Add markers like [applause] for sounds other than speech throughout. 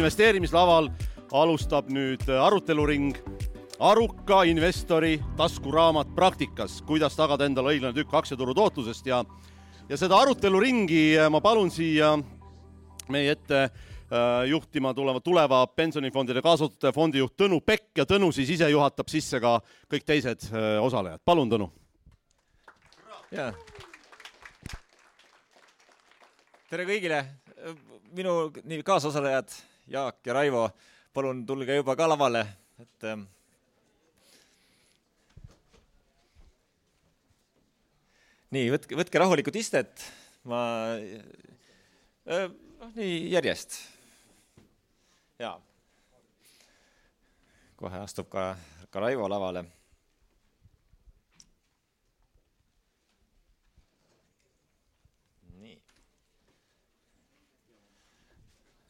investeerimislaval alustab nüüd aruteluring aruka investori taskuraamat praktikas, kuidas tagada endale õiglane tükk aktsiaturu tootlusest ja ja seda aruteluringi ma palun siia meie ette äh, juhtima tuleva, tuleva pensionifondide kaasatute fondijuht Tõnu Pekk ja Tõnu siis ise juhatab sisse ka kõik teised äh, osalejad. palun, Tõnu. tere kõigile, minu nii kaasosalejad Jaak ja Raivo, palun tulge juba ka lavale, et ähm, nii, võtke, võtke rahulikult istet, ma äh, noh, nii järjest. jaa. kohe astub ka, ka Raivo lavale.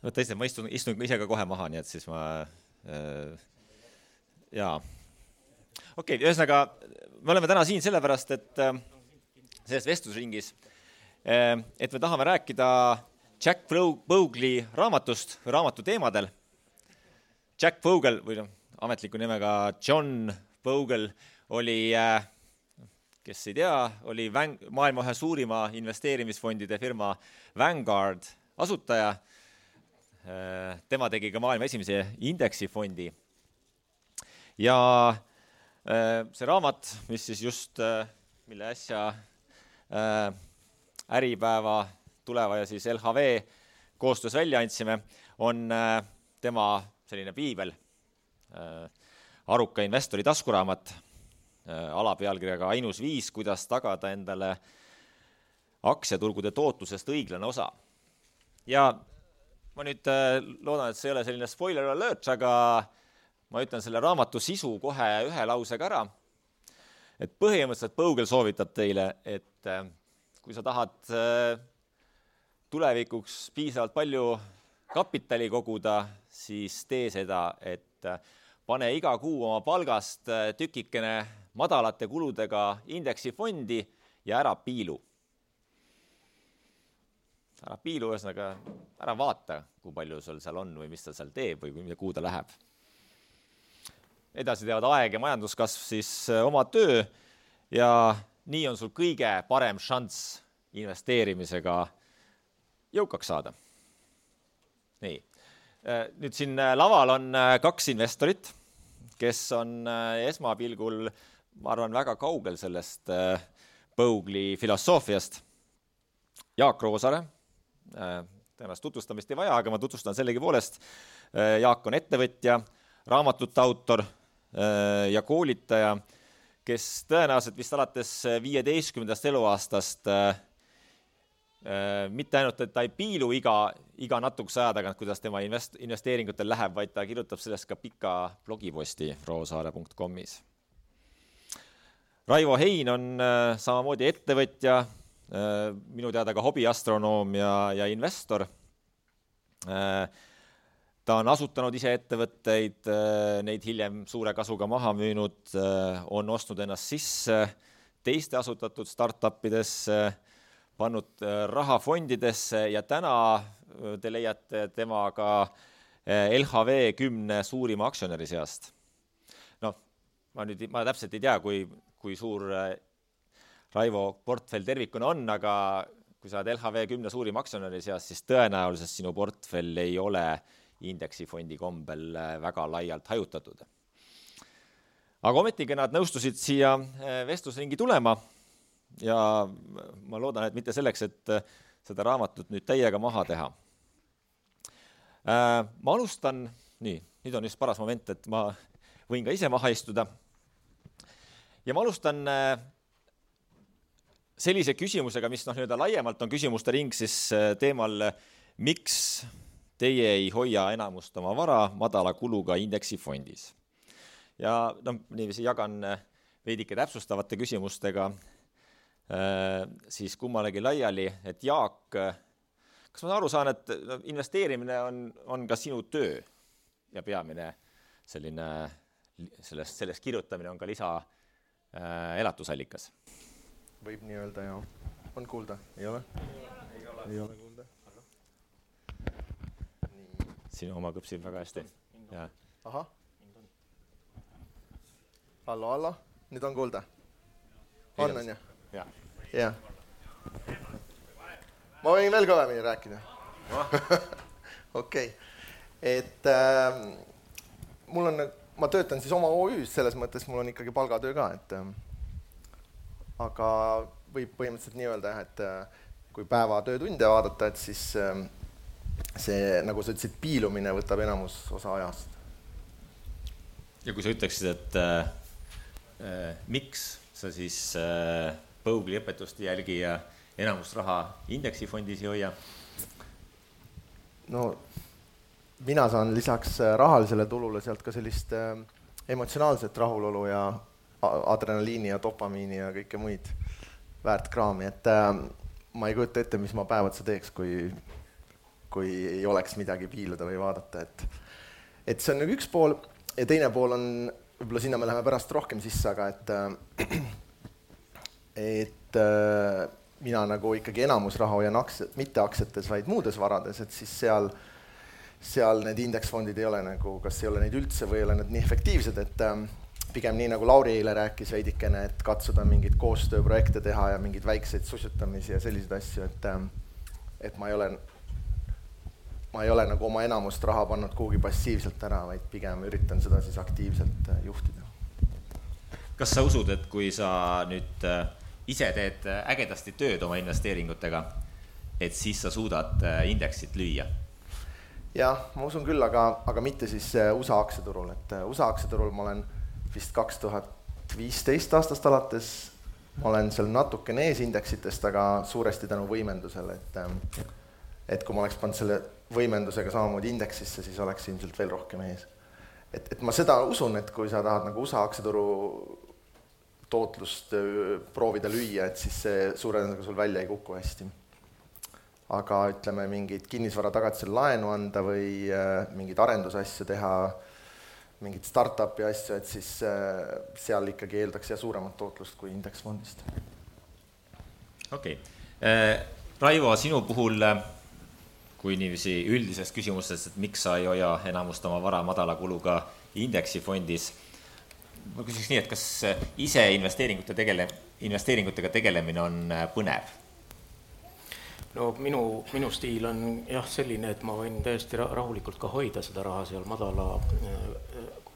Võta istet, ma istun, istun ise ka kohe maha, nii et siis ma äh,, jaa. okei okay,, ühesõnaga me oleme täna siin sellepärast, et äh, selles vestlusringis, eh, et me tahame rääkida Jack Vogli raamatust või raamatu teemadel. Jack Vogel või noh, ametliku nimega John Vogel oli, eh, kes ei tea, oli Vang-, maailma ühe suurima investeerimisfondide firma Vanguard asutaja. Eh, tema tegi ka maailma esimese indeksifondi. ja see raamat, mis siis just, mille äsja Äh, Äripäeva, Tuleva ja siis LHV koostöös välja andsime, on äh, tema selline piibel, äh, aruka investori taskuraamat, alapealkirjaga Ainus viis, kuidas tagada endale aktsiaturgude tootlusest õiglane osa. ja ma nüüd loodan, et see ei ole selline spoiler alert, aga ma ütlen selle raamatu sisu kohe ühe lausega ära et põhimõtteliselt Põugel soovitab teile, et äh, kui sa tahad äh, tulevikuks piisavalt palju kapitali koguda, siis tee seda, et äh, pane iga kuu oma palgast tükikene madalate kuludega indeksifondi ja ära piilu. Ära piilu, ühesõnaga ära vaata, kui palju sul seal on või mis ta seal teeb või kuhu ta läheb edasi teevad aeg ja majanduskasv siis äh, oma töö ja nii on sul kõige parem šanss investeerimisega jõukaks saada. nii, äh, nüüd siin äh, laval on kaks investorit, kes on esmapilgul, ma arvan, väga kaugel sellest Põugli filosoofiast. Jaak Roosaare, tõenäoliselt tutvustamist ei vaja, aga ma tutvustan sellegipoolest. Jaak on ettevõtja, raamatute autor Äh, ja koolitaja, kes tõenäoliselt vist alates viieteistkümnendast eluaastast äh, äh, mitte ainult, et ta ei piilu iga, iga natukese aja tagant, kuidas tema invest-, investeeringutel läheb, vaid ta kirjutab sellest ka pika blogiposti roosaare.com-is. Raivo Hein on samamoodi ettevõtja, minu teada ka hobiastronoom ja, ja investor ta on asutanud ise ettevõtteid, äh, neid hiljem suure kasuga maha müünud, äh, on ostnud ennast sisse teiste asutatud startup idesse, pannud äh, raha fondidesse ja täna te leiate tema ka LHV kümne suurima aktsionäri seast. noh, ma nüüd, ma täpselt ei tea, kui, kui suur Raivo portfell tervikuna on, aga kui sa oled LHV kümne suurima aktsionäri seas, siis tõenäoliselt sinu portfell ei ole indeksifondi kombel äh, väga laialt hajutatud. aga ometigi nad nõustusid siia äh, vestlusringi tulema ja ma loodan, et mitte selleks, et äh, seda raamatut nüüd täiega maha teha. ma alustan, nii, nüüd on just paras moment, et ma võin ka ise maha istuda. ja ma alustan sellise küsimusega, mis noh, nii-öelda laiemalt on küsimuste ring siis teemal, miks teie ei hoia enamust oma vara madala kuluga indeksifondis. ja noh, niiviisi jagan äh, veidike täpsustavate küsimustega äh, siis kummalegi laiali, et Jaak, äh, kas ma aru saan, et investeerimine on, on ka sinu töö ja peamine selline, sellest, sellest kirjutamine on ka lisa äh, elatusallikas? Võib nii öelda, jah. on kuulda, ei ole? ei ole kuulda sinu oma kõpsib väga hästi. ahah. hallo, hallo, nüüd on kuulda? on, on ju? jah. ma võin veel kõvemini rääkida. [laughs] okei, et äh, mul on, ma töötan siis oma OÜ-s, selles mõttes mul on ikkagi palgatöö ka, et äh, aga võib põhimõtteliselt nii öelda jah, et äh, kui päeva töötunde vaadata, et siis äh, see, nagu sa ütlesid, piilumine võtab enamus osa ajast. ja kui sa ütleksid, et äh, äh, miks sa siis äh, Põugli õpetust ei jälgi ja enamust raha indeksifondis ei hoia? no mina saan lisaks rahalisele tulule sealt ka sellist äh, emotsionaalset rahulolu ja adrenaliini ja dopamiini ja kõike muid väärt kraami, et äh, ma ei kujuta ette, mis ma päev otsa teeks, kui kui ei oleks midagi piiluda või vaadata, et et see on nagu üks pool ja teine pool on, võib-olla sinna me läheme pärast rohkem sisse, aga et et äh, mina nagu ikkagi enamus raha hoian aktsiad, mitte aktsiates, vaid muudes varades, et siis seal, seal need indeksfondid ei ole nagu, kas ei ole neid üldse või ei ole nad nii efektiivsed, et äh, pigem nii, nagu Lauri eile rääkis veidikene, et katsuda mingeid koostööprojekte teha ja mingeid väikseid sussutamisi ja selliseid asju, et äh, et ma ei ole ma ei ole nagu oma enamust raha pannud kuhugi passiivselt ära, vaid pigem üritan seda siis aktiivselt äh, juhtida. kas sa usud, et kui sa nüüd äh, ise teed äh, ägedasti tööd oma investeeringutega, et siis sa suudad indeksit lüüa? jah, ma usun küll, aga, aga mitte siis USA aktsiaturul, et USA aktsiaturul ma olen vist kaks tuhat viisteist aastast alates, ma olen seal natukene ees indeksitest, aga suuresti tänu võimendusele, et et kui ma oleks pannud selle võimendusega samamoodi indeksisse, siis oleks ilmselt veel rohkem ees. et, et ma seda usun, et kui sa tahad nagu USA aktsiaturu tootlust proovida lüüa, et siis see suure tõenäosusega sul välja ei kuku hästi. aga ütleme, mingit kinnisvara tagatisel laenu anda või äh, mingeid arendusasju teha, mingit startup'i asju, et siis äh, seal ikkagi eeldaks jah, suuremat tootlust kui indeksfondist. okei okay., Raivo, sinu puhul kui niiviisi üldisest küsimusest, et miks sa ei hoia enamust oma vara madala kuluga indeksifondis. ma küsiks nii, et kas ise investeeringute tegele-, investeeringutega tegelemine on äh, põnev? no minu, minu stiil on jah selline, et ma võin täiesti rahulikult ka hoida seda raha seal madala äh,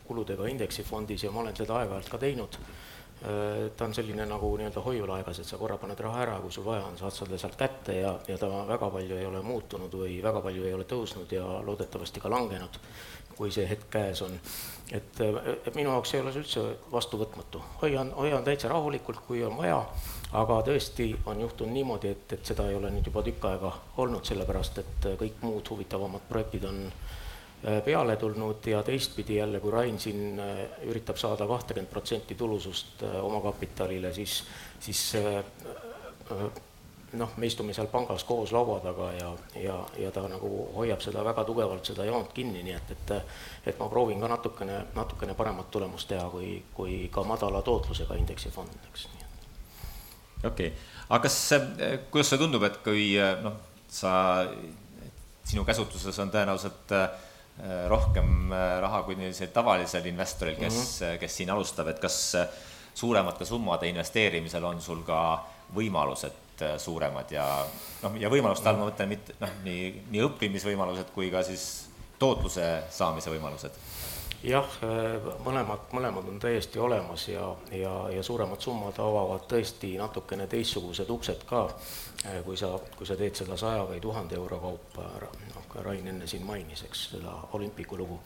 kuludega indeksifondis ja ma olen seda aeg-ajalt ka teinud Äh, ta on selline nagu nii-öelda hoiulaegas, et sa korra paned raha ära, kui sul vaja on, saad selle sealt kätte ja, ja ta väga palju ei ole muutunud või väga palju ei ole tõusnud ja loodetavasti ka langenud, kui see hetk käes on. et, et minu jaoks ei ole see üldse vastuvõtmatu, hoian, hoian täitsa rahulikult, kui on vaja, aga tõesti on juhtunud niimoodi, et, et seda ei ole nüüd juba tükk aega olnud, sellepärast et kõik muud huvitavamad projektid on äh, Äh, peale tulnud ja teistpidi jälle, kui Rain siin äh, üritab saada kahtekümmet protsenti tulusust äh, omakapitalile, siis, siis noh, me istume seal pangas koos laua taga ja, ja, ja ta nagu hoiab seda väga tugevalt, seda joont kinni, nii et, et et ma proovin ka natukene, natukene paremat tulemust teha, kui, kui ka madala tootlusega indeksifond, eks. okei okay., aga kas, kuidas sulle tundub, et kui noh, sa, sinu käsutuses on tõenäoliselt äh, Äh, rohkem äh, raha kui sellisel tavalisel investoril, kes mm, -hmm. kes siin alustab, et kas suuremate summade investeerimisel on sul ka võimalused suuremad ja noh, ja võimaluste all ma mõtlen mitte noh, nii, nii õppimisvõimalused kui ka siis tootluse saamise võimalused? Jah, mõlemad, mõlemad on täiesti olemas ja, ja, ja suuremad summad avavad tõesti natukene teistsugused uksed ka, kui sa, kui sa teed seda saja või tuhande euro kaupa, ka Rain enne siin mainis, eks, seda olümpiku lugu,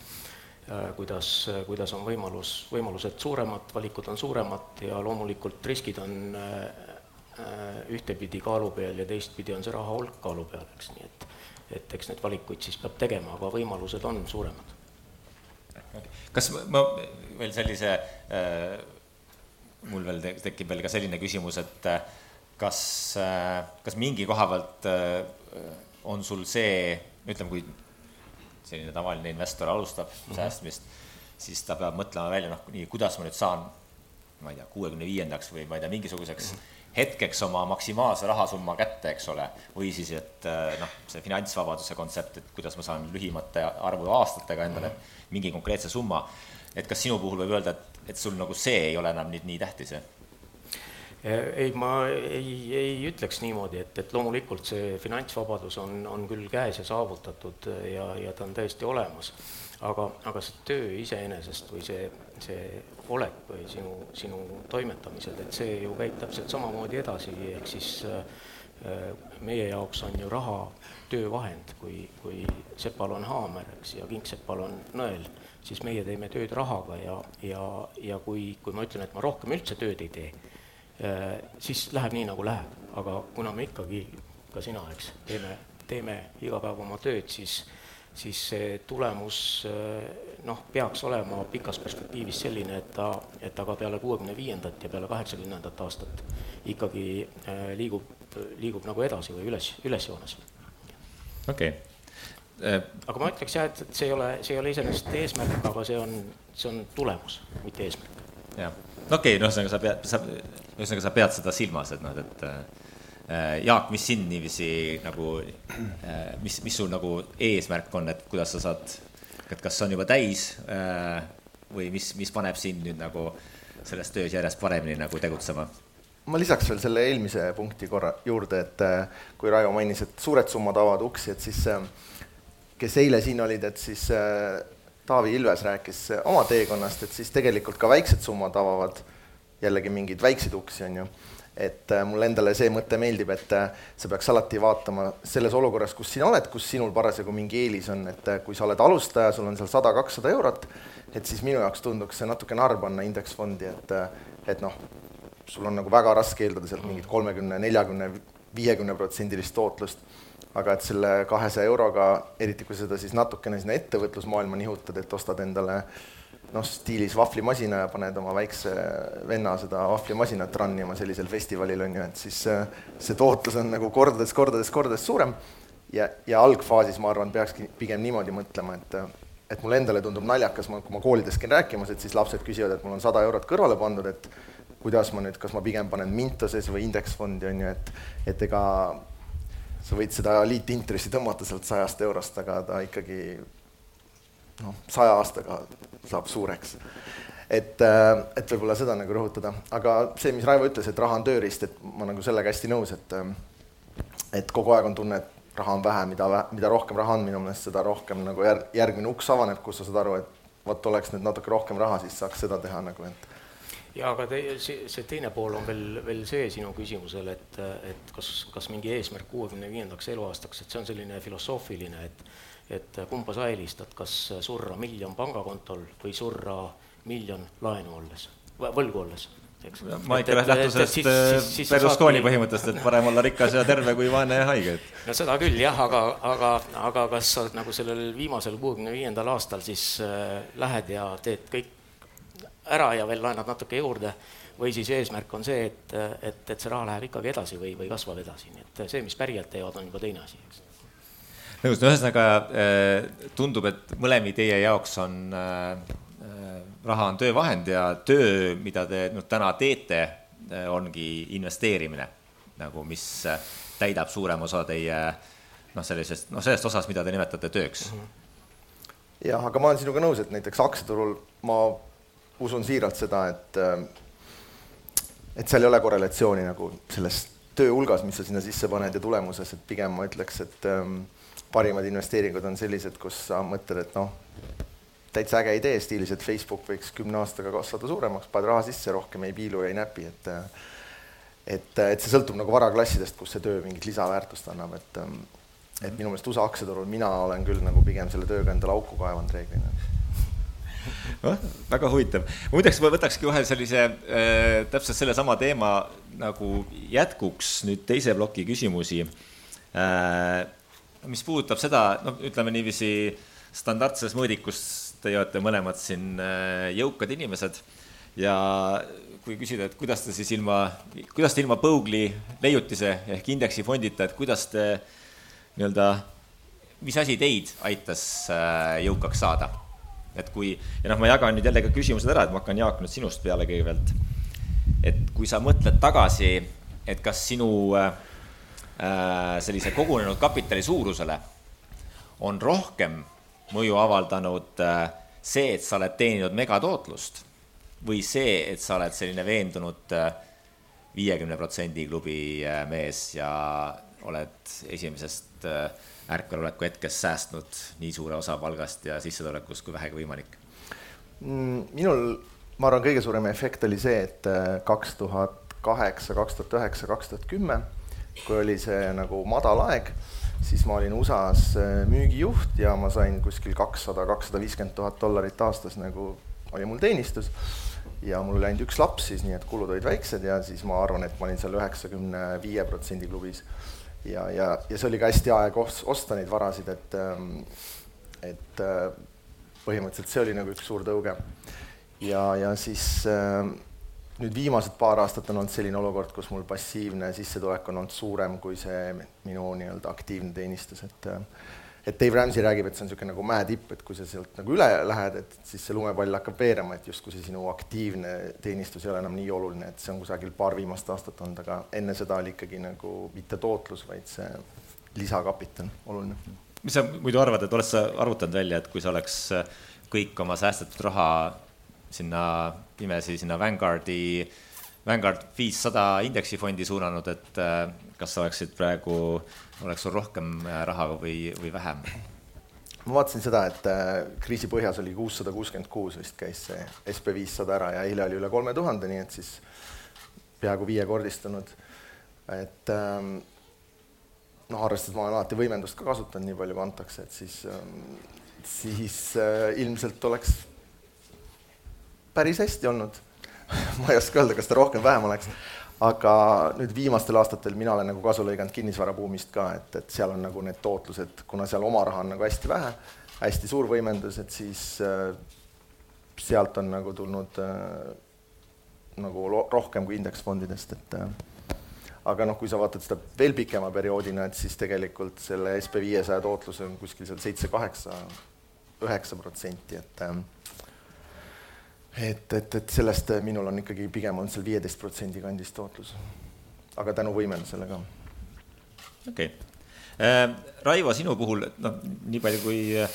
kuidas, kuidas on võimalus, võimalused suuremad, valikud on suuremad ja loomulikult riskid on äh, ühtepidi kaalu peal ja teistpidi on see raha hulk kaalu peal, eks, nii et et eks neid valikuid siis peab tegema, aga võimalused on suuremad. Kas ma veel sellise äh,, mul veel tekib veel ka selline küsimus, et äh, kas äh,, kas mingi koha pealt äh, on sul see ütleme, kui selline tavaline investor alustab mm -hmm. säästmist, siis ta peab mõtlema välja, noh, nii, kuidas ma nüüd saan ma ei tea, kuuekümne viiendaks või ma ei tea, mingisuguseks hetkeks oma maksimaalse rahasumma kätte, eks ole, või siis, et noh, see finantsvabaduse kontsept, et kuidas ma saan lühimate arvu aastatega endale mingi konkreetse summa, et kas sinu puhul võib öelda, et, et sul nagu see ei ole enam nüüd nii tähtis, jah? ei, ma ei, ei ütleks niimoodi, et, et loomulikult see finantsvabadus on, on küll käes ja saavutatud ja, ja ta on täiesti olemas, aga, aga see töö iseenesest või see, see olek või sinu, sinu toimetamised, et see ju käib täpselt samamoodi edasi, ehk siis äh, meie jaoks on ju raha töövahend, kui, kui sepal on haamer, eks, ja kingsepal on nõel, siis meie teeme tööd rahaga ja, ja, ja kui, kui ma ütlen, et ma rohkem üldse tööd ei tee Äh, siis läheb nii, nagu läheb, aga kuna me ikkagi, ka sina, eks, teeme, teeme iga päev oma tööd, siis, siis see tulemus äh, noh, peaks olema pikas perspektiivis selline, et ta, et ta ka peale kuuekümne viiendat ja peale kaheksakümnendat aastat ikkagi äh, liigub, liigub nagu edasi või üles, ülesjoones. okei okay. aga ma ütleks jah, et, et see ei ole, see ei ole iseenesest eesmärk, aga see on, see on tulemus, mitte eesmärk. jah, okei okay,, noh, ühesõnaga sa pead, sa ühesõnaga, sa pead seda silmas, et noh, et äh, Jaak, mis sind niiviisi nagu, äh, mis, mis sul nagu eesmärk on, et kuidas sa saad, et kas on juba täis äh, või mis, mis paneb sind nüüd nagu selles töös järjest paremini nagu tegutsema? ma lisaks veel selle eelmise punkti korra juurde, et kui Raivo mainis, et suured summad avavad uksi, et siis kes eile siin olid, et siis Taavi Ilves rääkis oma teekonnast, et siis tegelikult ka väiksed summad avavad jällegi mingeid väikseid uksi, on ju. Et äh, mulle endale see mõte meeldib, et äh, sa peaks alati vaatama selles olukorras, kus sina oled, kus sinul parasjagu mingi eelis on, et äh, kui sa oled alustaja, sul on seal sada, kakssada eurot, et siis minu jaoks tunduks see natuke narr panna indeksfondi, et, et noh, sul on nagu väga raske eeldada sealt mingit kolmekümne, neljakümne, viiekümne protsendilist tootlust aga et selle kahesaja euroga, eriti kui seda siis natukene sinna ettevõtlusmaailma nihutad, et ostad endale noh, stiilis vahvlimasina ja paned oma väikse venna seda vahvlimasinat run ima sellisel festivalil on ju, et siis äh, see tootlus on nagu kordades, kordades, kordades suurem. ja, ja algfaasis ma arvan, peakski pigem niimoodi mõtlema, et, et mulle endale tundub naljakas, ma, kui ma koolides käin rääkimas, et siis lapsed küsivad, et mul on sada eurot kõrvale pandud, et kuidas ma nüüd, kas ma pigem panen Mintoses või indeksfondi on ju, et, et ega sa võid seda liitintressi tõmmata sealt sajast eurost, aga ta ikkagi noh, saja aastaga saab suureks. et, äh, et võib-olla seda nagu rõhutada, aga see, mis Raivo ütles, et raha on tööriist, et ma nagu sellega hästi nõus, et äh, et kogu aeg on tunne, et raha on vähe, mida, mida rohkem raha on minu meelest, seda rohkem nagu järg, järgmine uks avaneb, kus sa saad aru, et vot oleks nüüd natuke rohkem raha, siis saaks seda teha nagu, et ja aga te, see, see teine pool on veel, veel see sinu küsimusel, et, et kas, kas mingi eesmärk kuuekümne viiendaks eluaastaks, et see on selline filosoofiline, et et kumba sa eelistad, kas surra miljon pangakontol või surra miljon laenu olles, võlgu olles? eks. ma ikka lähtun sellest äh, Berlusconi põhimõttest, et parem olla rikas ja terve kui vaene ja haige. no seda küll jah, aga, aga, aga kas sa nagu sellel viimasel kuuekümne viiendal aastal siis äh, lähed ja teed kõik ära ja veel laenad natuke juurde või siis eesmärk on see, et, et, et see raha läheb ikkagi edasi või, või kasvab edasi, nii et see, mis pärijad teevad, on juba teine asi, eks. Nõus, no ühesõnaga äh, tundub, et mõlemi teie jaoks on äh, äh, raha on töövahend ja töö, mida te nüüd täna teete, ongi investeerimine nagu, mis täidab suurem osa teie noh, sellisest, noh, sellest osast, mida te nimetate tööks. -hmm. jah, aga ma olen sinuga nõus, et näiteks aktsiaturul ma usun siiralt seda, et äh, et seal ei ole korrelatsiooni nagu selles töö hulgas, mis sa sinna sisse paned ja tulemuses, et pigem ma ütleks, et ähm, parimad investeeringud on sellised, kus sa mõtled, et noh, täitsa äge idee stiilis, et Facebook võiks kümne aastaga kasvada suuremaks, paned raha sisse, rohkem ei piilu ja ei näpi, et et, et see sõltub nagu varaklassidest, kus see töö mingit lisaväärtust annab, et et minu meelest USA aktsiaturul mina olen küll nagu pigem selle tööga endale auku kaevanud reeglina noh, väga huvitav. muideks ma võtakski kohe sellise äh, täpselt sellesama teema nagu jätkuks nüüd teise ploki küsimusi äh,. Mis puudutab seda, noh, ütleme niiviisi standardses mõõdikus, te olete mõlemad siin äh, jõukad inimesed ja kui küsida, et kuidas te siis ilma, kuidas te ilma Põugli leiutise ehk indeksifondita, et kuidas te nii-öelda, mis asi teid aitas äh, jõukaks saada? et kui, ja noh, ma jagan nüüd jälle ka küsimused ära, et ma hakkan, Jaak, nüüd sinust peale kõigepealt. et kui sa mõtled tagasi, et kas sinu äh, sellise kogunenud kapitali suurusele on rohkem mõju avaldanud äh, see, et sa oled teeninud megatootlust või see, et sa oled selline veendunud viiekümne protsendi klubi mees ja oled esimesest ärkveloleku hetkest säästnud nii suure osa palgast ja sissetulekust kui vähegi võimalik? Mm, minul, ma arvan, kõige suurem efekt oli see, et äh, kaks tuhat kaheksa, kaks tuhat üheksa, kaks tuhat kümme, kui oli see nagu madal aeg, siis ma olin USA-s äh, müügijuht ja ma sain kuskil kakssada, kakssada viiskümmend tuhat dollarit aastas nagu oli mul teenistus ja mul oli ainult üks laps siis, nii et kulud olid väiksed ja siis ma arvan, et ma olin seal üheksakümne viie protsendi klubis. ja, ja, ja see oli ka hästi aeg osta neid varasid, et, ähm, et äh, põhimõtteliselt see oli nagu üks suur tõuge. ja, ja siis äh, nüüd viimased paar aastat on olnud selline olukord, kus mul passiivne sissetulek on olnud suurem kui see minu nii-öelda aktiivne teenistus, et et Dave Ramsey räägib, et see on niisugune nagu mäetipp, et kui sa sealt nagu üle lähed, et siis see lumepall hakkab veerema, et justkui see sinu aktiivne teenistus ei ole enam nii oluline, et see on kusagil paar viimast aastat olnud, aga enne seda oli ikkagi nagu mitte tootlus, vaid see lisakapital oluline. Mis sa muidu arvad, et oled sa arvutanud välja, et kui sa oleks kõik oma säästetud raha sinna pimesi, sinna Vanguardi, Vanguard viissada indeksifondi suunanud, et äh, kas sa oleksid praegu, oleks sul rohkem äh, raha või, või vähem? ma vaatasin seda, et kriisi põhjas oli kuussada kuuskümmend kuus vist käis see SB viissada ära ja eile oli üle kolme tuhande, nii et siis peaaegu viiekordistunud. et ähm, noh, arvestades ma olen alati võimendust ka kasutanud nii palju, kui antakse, et siis, ähm, siis äh, ilmselt oleks päris hästi olnud. [laughs] Ma ei oska öelda, kas ta rohkem-vähem oleks, aga nüüd viimastel aastatel mina olen nagu kasu lõiganud kinnisvarabuumist ka, et, et seal on nagu need tootlused, kuna seal oma raha on nagu hästi vähe, hästi suur võimendus, et siis äh, sealt on nagu tulnud äh, nagu rohkem kui indeksfondidest, et äh, aga noh, kui sa vaatad seda veel pikema perioodina, et siis tegelikult selle SB viiesaja tootlus on kuskil seal seitse, kaheksa, üheksa protsenti, et ähm, et, et, et sellest minul on ikkagi pigem on seal viieteist protsendi kandis tootlus. aga tänu võimendusele ka. okei okay. äh,. Raivo, sinu puhul, noh, nii palju kui äh,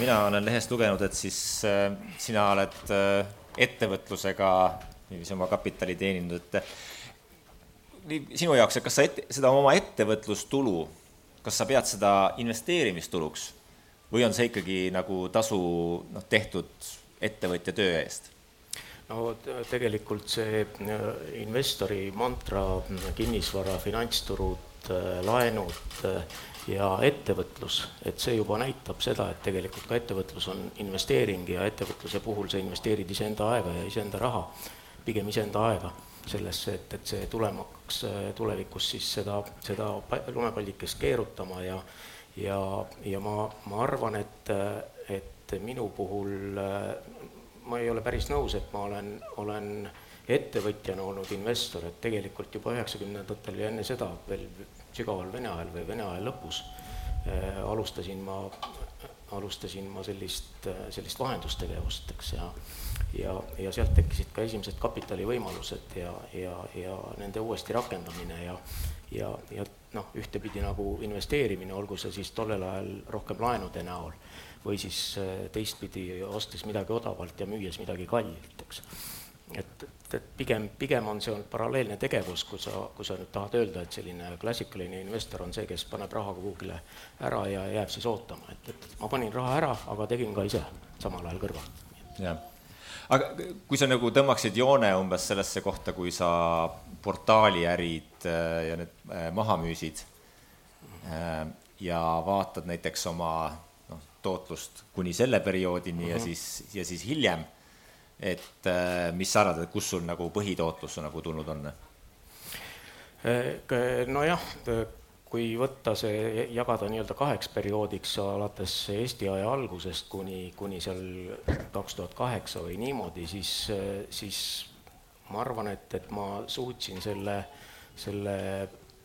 mina olen lehest lugenud, et siis äh, sina oled äh, ettevõtlusega niiviisi oma kapitali teeninud, et sinu jaoks, et kas sa ette, seda oma ettevõtlustulu, kas sa pead seda investeerimistuluks või on see ikkagi nagu tasu noh, tehtud ettevõtja töö eest? no tegelikult see äh, investori mantra, kinnisvara, finantsturud, äh, laenud äh, ja ettevõtlus, et see juba näitab seda, et tegelikult ka ettevõtlus on investeering ja ettevõtluse puhul sa investeerid iseenda aega ja iseenda raha, pigem iseenda aega sellesse, et, et see tulema hakkaks tulevikus siis seda, seda lumepallikest keerutama ja ja, ja ma, ma arvan, et, et minu puhul äh, ma ei ole päris nõus, et ma olen, olen ettevõtjana olnud investor, et tegelikult juba üheksakümnendatel ja enne seda veel sügaval Vene ajal või Vene aja lõpus äh, alustasin ma, alustasin ma sellist, sellist vahendustegevust, eks, ja ja, ja sealt tekkisid ka esimesed kapitalivõimalused ja, ja, ja nende uuesti rakendamine ja ja, ja noh, ühtepidi nagu investeerimine, olgu see siis tollel ajal rohkem laenude näol või siis äh, teistpidi ostes midagi odavalt ja müües midagi kallilt, eks. et, et, pigem, pigem on see olnud paralleelne tegevus, kui sa, kui sa nüüd tahad öelda, et selline klassikaline investor on see, kes paneb raha kuhugile ära ja jääb siis ootama, et, et ma panin raha ära, aga tegin ka ise samal ajal kõrval. jah aga kui sa nagu tõmbaksid joone umbes sellesse kohta, kui sa portaaliärid äh, ja need äh, maha müüsid ja vaatad näiteks oma tootlust kuni selle perioodini mm -hmm. ja mhm. siis, ja siis hiljem, et mis sa arvad, et kus sul nagu põhitootlus nagu tulnud on? nojah, kui võtta see, jagada nii-öelda kaheks perioodiks alates Eesti aja algusest kuni, kuni seal kaks tuhat kaheksa või niimoodi, siis, siis ma arvan, et, et ma suutsin selle, selle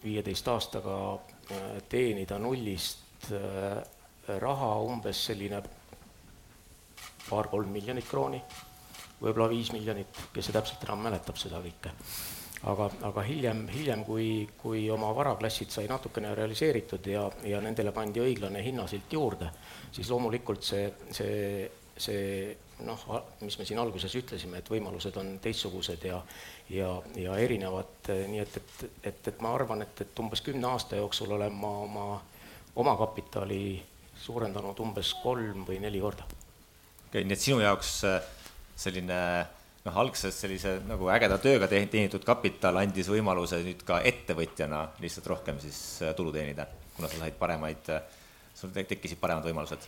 viieteist aastaga äh, teenida nullist äh, raha umbes selline paar-kolm miljonit krooni võib-olla viis miljonit, kes see täpselt enam mäletab seda kõike. aga, aga hiljem, hiljem, kui, kui oma varaklassid sai natukene realiseeritud ja, ja nendele pandi õiglane hinnasilt juurde, siis loomulikult see, see, see noh, mis me siin alguses ütlesime, et võimalused on teistsugused ja ja, ja erinevad, nii et, et, et, et ma arvan, et, et umbes kümne aasta jooksul olen ma oma omakapitali suurendanud umbes kolm või neli korda. okei okay,, nii et sinu jaoks äh, selline noh, algselt sellise nagu ägeda tööga teenitud kapital andis võimaluse nüüd ka ettevõtjana lihtsalt rohkem siis äh, tulu teenida, kuna sa said paremaid äh, sul tekkisid paremad võimalused?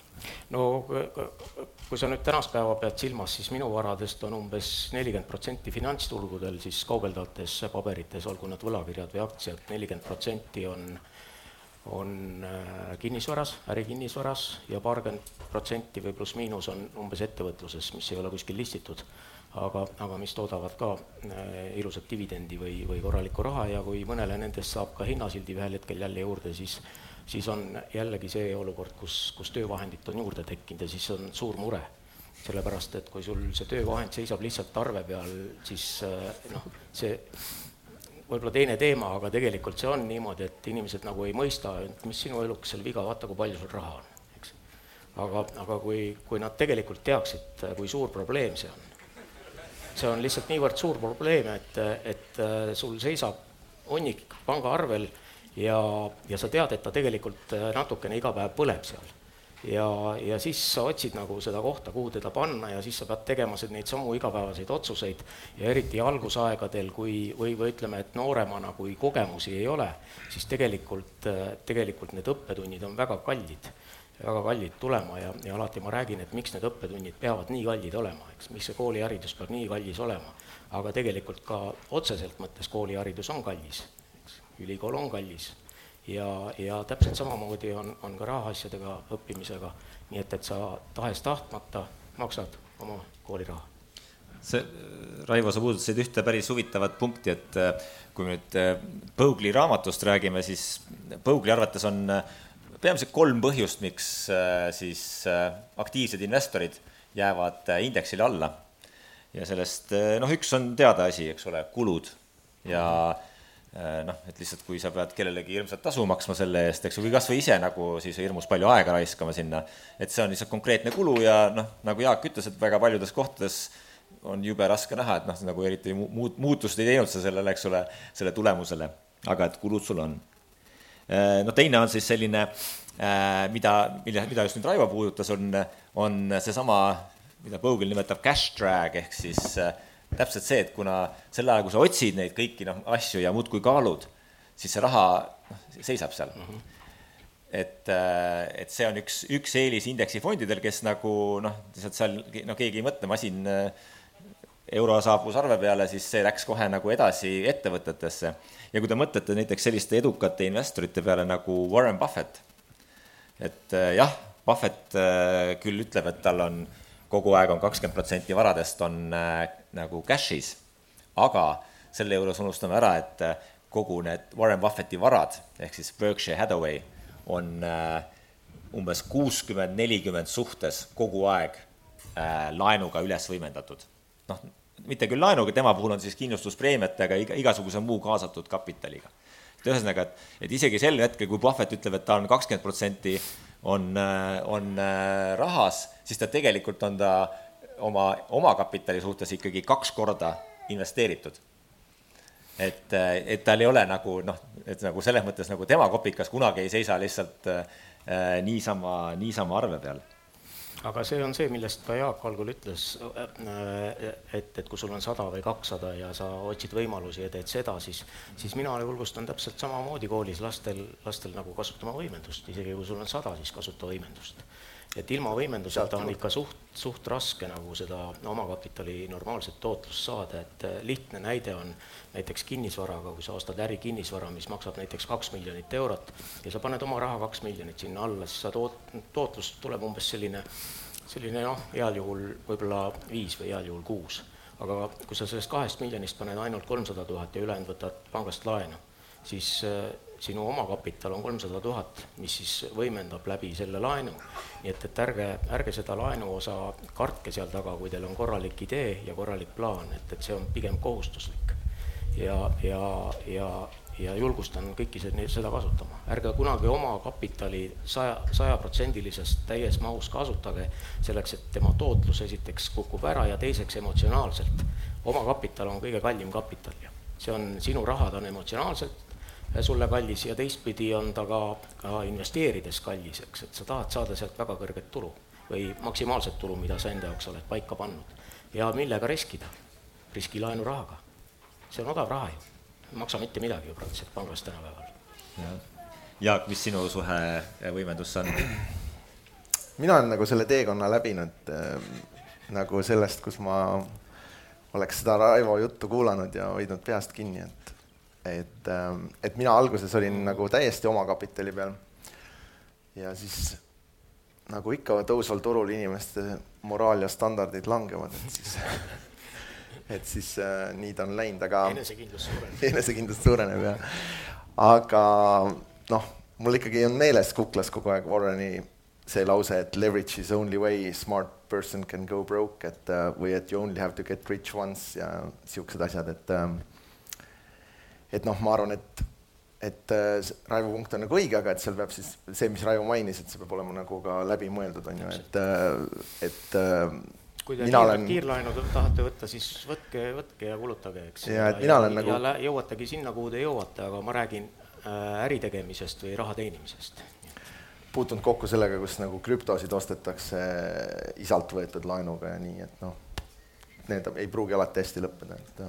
no kui sa nüüd tänast päeva pead silmas, siis minu varadest on umbes nelikümmend protsenti finantsturgudel siis kaubeldavates paberites, olgu nad võlakirjad või aktsiad, nelikümmend protsenti on, on äh, kinnisvaras, ärikinnisvaras ja paarkümmend protsenti või pluss-miinus on umbes ettevõtluses, mis ei ole kuskil listitud aga, aga mis toodavad ka äh, ilusat dividendi või, või korralikku raha ja kui mõnele nendest saab ka hinnasildi ühel hetkel jälle juurde, siis siis on jällegi see olukord, kus, kus töövahendit on juurde tekkinud ja siis on suur mure. sellepärast, et kui sul see töövahend seisab lihtsalt arve peal, siis eh, noh, see võib-olla teine teema, aga tegelikult see on niimoodi, et inimesed nagu ei mõista, et mis sinu elukesel viga, vaata, kui palju sul raha on, eks. aga, aga kui, kui nad tegelikult teaksid, kui suur probleem see on, see on lihtsalt niivõrd suur probleem, et, et eh, sul seisab hunnik pangaarvel ja, ja sa tead, et ta tegelikult äh, natukene iga päev põleb seal. Ja, ja siis sa otsid nagu seda kohta, kuhu teda panna ja siis sa pead tegema neid samu igapäevaseid otsuseid. Ja eriti algusaegadel, kui, või, või ütleme, et nooremana, kui kogemusi ei ole, siis tegelikult, tegelikult need õppetunnid on väga kallid väga kallid tulema. Ja, ja alati ma räägin, et miks need õppetunnid peavad nii kallid olema, eks, miks see kooliharidus peab nii kallis olema. aga tegelikult ka otseselt mõttes kooliharidus on kallis. Ülikool on kallis ja, ja täpselt samamoodi on, on ka rahaasjadega õppimisega, nii et, et sa tahes-tahtmata maksad oma kooliraha. see, Raivo, sa puudutasid ühte päris huvitavat punkti, et äh, kui nüüd äh, Põugli raamatust räägime, siis Põugli arvates on äh, peamiselt kolm põhjust, miks siis aktiivsed investorid jäävad indeksile alla. ja sellest noh, üks on teada asi, eks ole, kulud ja mm -hmm noh, et lihtsalt kui sa pead kellelegi hirmsat tasu maksma selle eest, eks ju, või kas või ise nagu siis hirmus palju aega raiskama sinna, et see on lihtsalt konkreetne kulu ja noh, nagu Jaak ütles, et väga paljudes kohtades on jube raske näha, et noh, nagu eriti muud, muutust ei teinud sa sellele, eks ole, selle tulemusele, aga et kulud sul on. Äh, no teine on siis selline, äh, mida, mille, mida just nüüd Raivo puudutas, on, on seesama, mida Bogle nimetab cash drag ehk siis äh, täpselt see, et kuna sel ajal, kui sa otsid neid kõiki noh, asju ja muudkui kaalud, siis see raha noh, seisab seal mm. -hmm. et, äh, et see on üks, üks eelis indeksifondidel, kes nagu noh, lihtsalt seal no keegi ei mõtle, masin äh, euro saabus arve peale, siis see läks kohe nagu edasi ettevõtetesse. ja kui te mõtlete näiteks selliste edukate investorite peale nagu Warren Buffett, et äh, jah, Buffett küll ütleb, et tal on kogu aeg on kakskümmend protsenti varadest on äh, nagu cash'is, aga selle juures unustame ära, et äh, kogu need Warren Buffetti varad ehk siis Berkshire Hathaway on äh, umbes kuuskümmend, nelikümmend suhtes kogu aeg laenuga üles võimendatud. noh, mitte küll laenuga, tema puhul on siis kindlustuspreemiatega, iga, igasuguse muu kaasatud kapitaliga. et ühesõnaga, et, et isegi sel hetkel, kui Buffett ütleb, et ta on kakskümmend protsenti on, on äh, rahas, siis ta tegelikult on ta oma omakapitali suhtes ikkagi kaks korda investeeritud. et, et tal ei ole nagu noh, et nagu selles mõttes nagu tema kopikas kunagi ei seisa lihtsalt äh, niisama, niisama arve peal aga see on see, millest ka Jaak algul ütles, et, et kui sul on sada või kakssada ja sa otsid võimalusi ja teed seda, siis, siis mina julgustan täpselt samamoodi koolis lastel, lastel nagu kasutama võimendust, isegi kui sul on sada, siis kasuta võimendust et ilma võimenduseta on ikka suht, suht raske nagu seda omakapitali normaalset tootlust saada, et äh, lihtne näide on näiteks kinnisvaraga, kui sa ostad ärikinnisvara, mis maksab näiteks kaks miljonit eurot ja sa paned oma raha kaks miljonit sinna alla, siis sa toot-, tootlus tuleb umbes selline, selline noh, heal juhul võib-olla viis või heal juhul kuus. aga kui sa sellest kahest miljonist paned ainult kolmsada tuhat ja ülejäänud võtad pangast laenu, siis äh, sinu omakapital on kolmsada tuhat, mis siis võimendab läbi selle laenu. nii et, et ärge, ärge seda laenuosa kartke seal taga, kui teil on korralik idee ja korralik plaan, et, et see on pigem kohustuslik. ja, ja, ja, ja julgustan kõiki seda kasutama. ärge kunagi oma kapitali saja, sajaprotsendilisest täies mahus kasutage, selleks et tema tootlus esiteks kukub ära ja teiseks emotsionaalselt. omakapital on kõige kallim kapital ju. see on, sinu rahad on emotsionaalselt sulle kallis ja teistpidi on ta ka, ka investeerides kallis, eks, et sa tahad saada sealt väga kõrget tulu või maksimaalset tulu, mida sa enda jaoks oled paika pannud. ja millega riskida? riskilaenurahaga. see on odav raha ju, ei maksa mitte midagi ju praktiliselt pangas tänapäeval. Jaak, mis sinu suhe võimendusse on? mina olen nagu selle teekonna läbinud äh, nagu sellest, kus ma oleks seda Raivo juttu kuulanud ja hoidnud peast kinni, et et, ähm, et mina alguses olin nagu täiesti omakapitali peal. ja siis nagu ikka tõusval turul inimeste moraal ja standardid langevad, et siis [laughs] et siis äh, nii ta on läinud, aga enesekindlus suureneb. [laughs] enesekindlus suureneb jah. aga noh, mul ikkagi on meeles kuklas kogu aeg Warreni see lause, et leverage is only way smart person can go broke, et äh, või et you only have to get rich once ja siuksed asjad, et äh, et noh, ma arvan, et, et äh, Raivo punkt on nagu õige, aga et seal peab siis see, mis Raivo mainis, et see peab olema nagu ka läbimõeldud, on ju, et, äh, et äh, kui te kiir, olen... kiirlaenu tahate võtta, siis võtke, võtke ja kulutage, eks. ja, et mina olen nagu. ja jõuategi sinna, kuhu te jõuate, aga ma räägin äri tegemisest või raha teenimisest. puutunud kokku sellega, kus nagu krüptosid ostetakse isalt võetud laenuga ja nii, et noh, need ei pruugi alati hästi lõppeda, et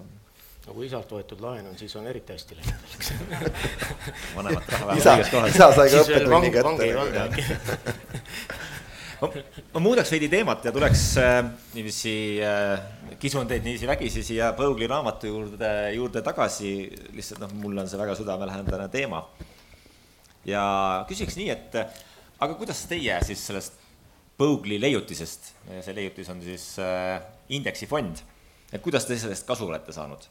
no kui isalt võetud laen on, siis on eriti hästi läinud, eks. vanemat raha isa, isa sai ka õppetunni kätte. ma, ma muudaks veidi teemat ja tuleks äh, niiviisi äh,, kisun teid niiviisi vägisi siia Põugli raamatu juurde, juurde tagasi, lihtsalt noh, mulle on see väga südamelähedane teema. ja küsiks nii, et aga kuidas teie siis sellest Põugli leiutisest, see leiutis on siis äh, indeksifond, et kuidas te sellest kasu olete saanud?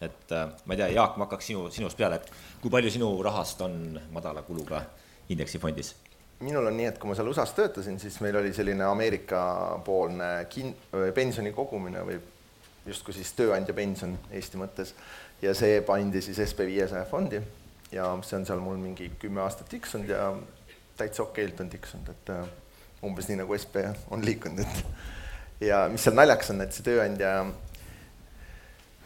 Et äh, ma ei tea, Jaak, ma hakkaks sinu, sinust peale, et kui palju sinu rahast on madala kuluga indeksifondis? minul on nii, et kui ma seal USA-s töötasin, siis meil oli selline Ameerika-poolne kin-, pensioni kogumine või justkui siis tööandja pension Eesti mõttes ja see pandi siis SB viiesaja fondi ja see on seal mul mingi kümme aastat tiksunud ja täitsa okeilt on tiksunud, et äh, umbes nii nagu SB on liikunud, et ja mis seal naljakas on, et see tööandja